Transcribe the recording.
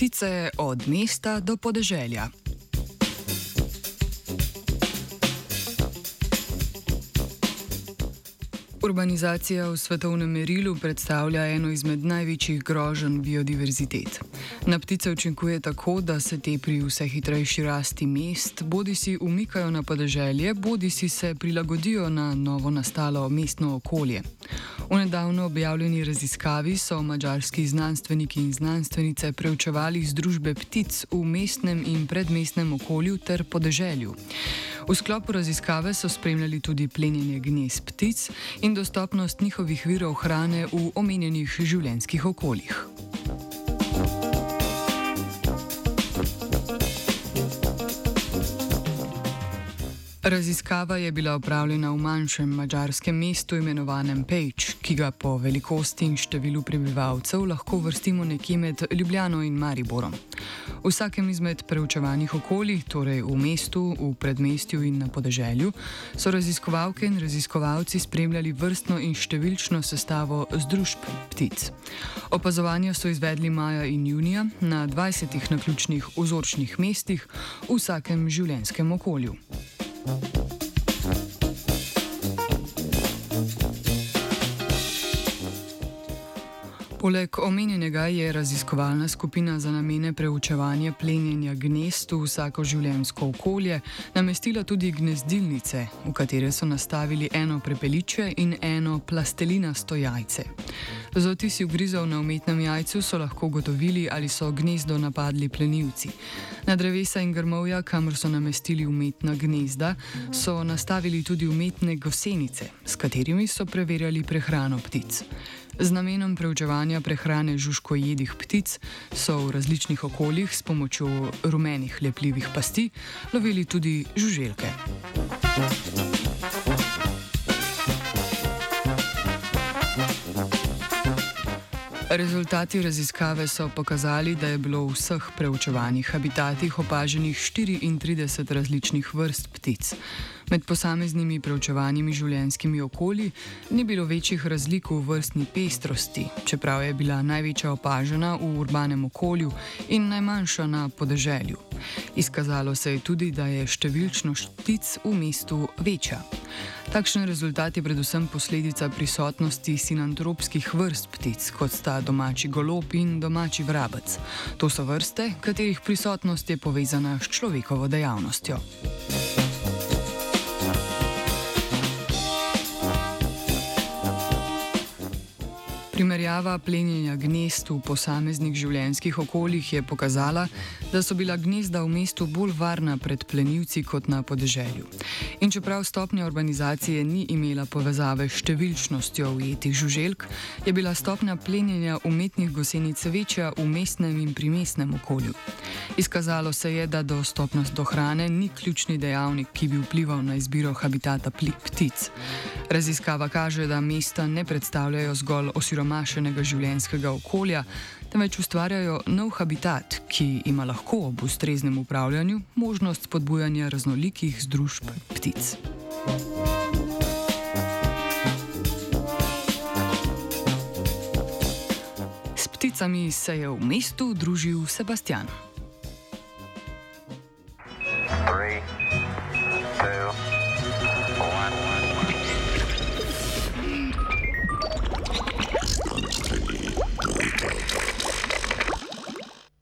ptice od mesta do podeželja. Urbanizacija v svetovnem merilu predstavlja eno izmed največjih groženj biodiverzitet. Na ptice učinkuje tako, da se te pri vse hitrejši rasti mest bodi si umikajo na podeželje, bodi si se prilagodijo na novo nastalo mestno okolje. V nedavno objavljeni raziskavi so mađarski znanstveniki in znanstvenice preučevali združbe ptic v mestnem in predmestnem okolju ter podeželju. V sklopu raziskave so spremljali tudi plenjenje gnezd ptic in dostopnost njihovih virov hrane v omenjenih življenjskih okoljih. Raziskava je bila upravljena v manjšem mačarskem mestu imenovanem Pejč, ki ga po velikosti in številu prebivalcev lahko vrstimo nekje med Ljubljano in Mariborom. V vsakem izmed preučevanih okolij, torej v mestu, v predmestju in na podeželju, so raziskovalke in raziskovalci spremljali vrstno in številčno sestavo združb ptic. Opazovanja so izvedli maja in junija na 20 naključnih vzorčnih mestih v vsakem življenjskem okolju. Poleg omenjenega je raziskovalna skupina za namene preučevanja plenjenja gnezd v vsako življenjsko okolje namestila tudi gnezdilnice, v katere so nastavili eno prepeliče in eno plastelinasto jajce. Z otisi ugrizov na umetnem jajcu so lahko ugotovili, ali so gnezdo napadli plenilci. Na drevesa in grmovja, kamor so namestili umetna gnezda, so nastavili tudi umetne gosenice, s katerimi so preverjali prehrano ptic. Z namenom preučevanja prehrane žužkojedih ptic so v različnih okoljih s pomočjo rumenih lepljivih pasti lovili tudi žuželke. Rezultati raziskave so pokazali, da je bilo v vseh preučevanih habitatih opaženih 34 različnih vrst ptic. Med posameznimi preučevanimi življenjskimi okolji ni bilo večjih razlik v vrstni pestrosti, čeprav je bila največja opažena v urbanem okolju in najmanjša na podeželju. Izkazalo se je tudi, da je številčnost ptic v mestu večja. Takšen rezultat je predvsem posledica prisotnosti sinantropskih vrst ptic, kot sta domači golob in domači vrabec. To so vrste, katerih prisotnost je povezana s človekovo dejavnostjo. Primerjava plenjenja gnezd v posameznih življenjskih okoljih je pokazala, da so bila gnezda v mestu bolj varna pred plenilci kot na podeželju. In čeprav stopnja urbanizacije ni imela povezave s številčnostjo ujetih žuželk, je bila stopnja plenjenja umetnih gosenic večja v mestnem in primestnem okolju. Izkazalo se je, da dostopnost do hrane ni ključni dejavnik, ki bi vplival na izbiro habitata ptic. Raziskava kaže, da mesta ne predstavljajo zgolj osiromašenega življenjskega okolja, temveč ustvarjajo nov habitat, ki ima lahko ob ustreznem upravljanju možnost spodbujanja raznolikih združb ptic. S pticami se je v mestu družil Sebastian.